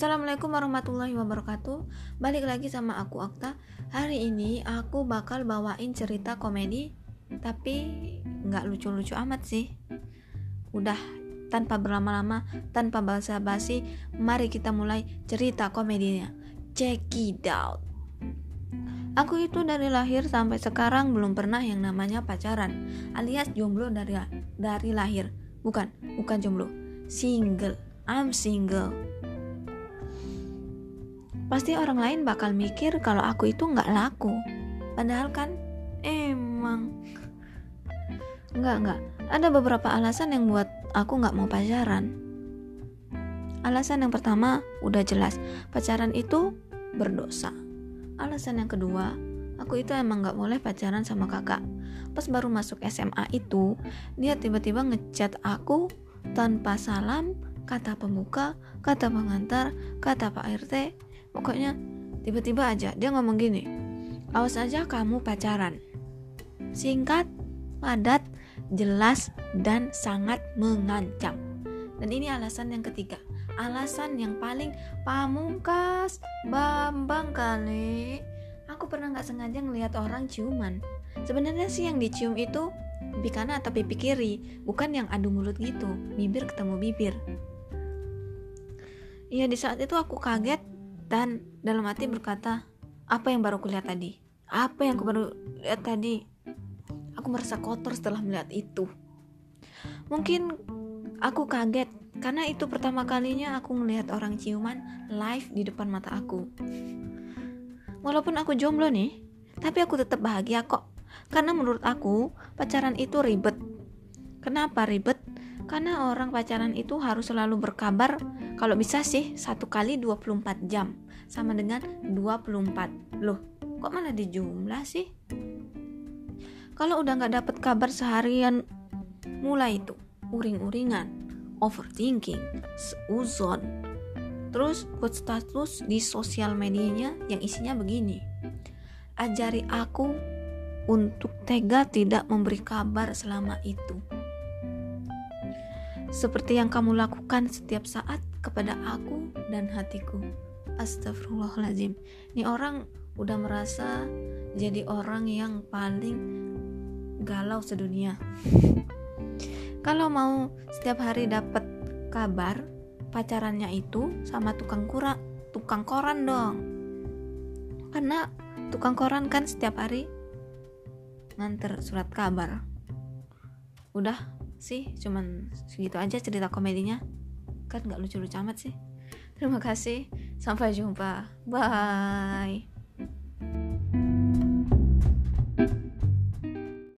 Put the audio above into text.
Assalamualaikum warahmatullahi wabarakatuh Balik lagi sama aku Akta Hari ini aku bakal bawain cerita komedi Tapi nggak lucu-lucu amat sih Udah tanpa berlama-lama Tanpa basa-basi Mari kita mulai cerita komedinya Check it out Aku itu dari lahir sampai sekarang belum pernah yang namanya pacaran alias jomblo dari dari lahir. Bukan, bukan jomblo. Single. I'm single pasti orang lain bakal mikir kalau aku itu nggak laku. Padahal kan emang nggak nggak. Ada beberapa alasan yang buat aku nggak mau pacaran. Alasan yang pertama udah jelas, pacaran itu berdosa. Alasan yang kedua, aku itu emang nggak boleh pacaran sama kakak. Pas baru masuk SMA itu, dia tiba-tiba ngechat aku tanpa salam, kata pembuka, kata pengantar, kata Pak RT, Pokoknya tiba-tiba aja dia ngomong gini, awas aja kamu pacaran. Singkat, padat, jelas, dan sangat mengancam. Dan ini alasan yang ketiga. Alasan yang paling pamungkas, bambang kali. Aku pernah nggak sengaja ngelihat orang ciuman. Sebenarnya sih yang dicium itu pipi kanan atau pipi kiri, bukan yang adu mulut gitu, bibir ketemu bibir. Iya di saat itu aku kaget dan dalam hati berkata, apa yang baru kulihat tadi? Apa yang aku baru lihat tadi? Aku merasa kotor setelah melihat itu. Mungkin aku kaget karena itu pertama kalinya aku melihat orang ciuman live di depan mata aku. Walaupun aku jomblo nih, tapi aku tetap bahagia kok. Karena menurut aku, pacaran itu ribet. Kenapa ribet? Karena orang pacaran itu harus selalu berkabar kalau bisa sih satu kali 24 jam sama dengan 24 Loh kok malah dijumlah sih? Kalau udah nggak dapet kabar seharian mulai itu uring-uringan, overthinking, seuzon. Terus buat status di sosial medianya yang isinya begini. Ajari aku untuk tega tidak memberi kabar selama itu seperti yang kamu lakukan setiap saat kepada aku dan hatiku. Astagfirullahaladzim. Ini orang udah merasa jadi orang yang paling galau sedunia. Kalau mau setiap hari dapat kabar pacarannya itu sama tukang kura, tukang koran dong. Karena tukang koran kan setiap hari nganter surat kabar. Udah sih cuman segitu aja cerita komedinya. Kan nggak lucu-lucu amat sih. Terima kasih. Sampai jumpa. Bye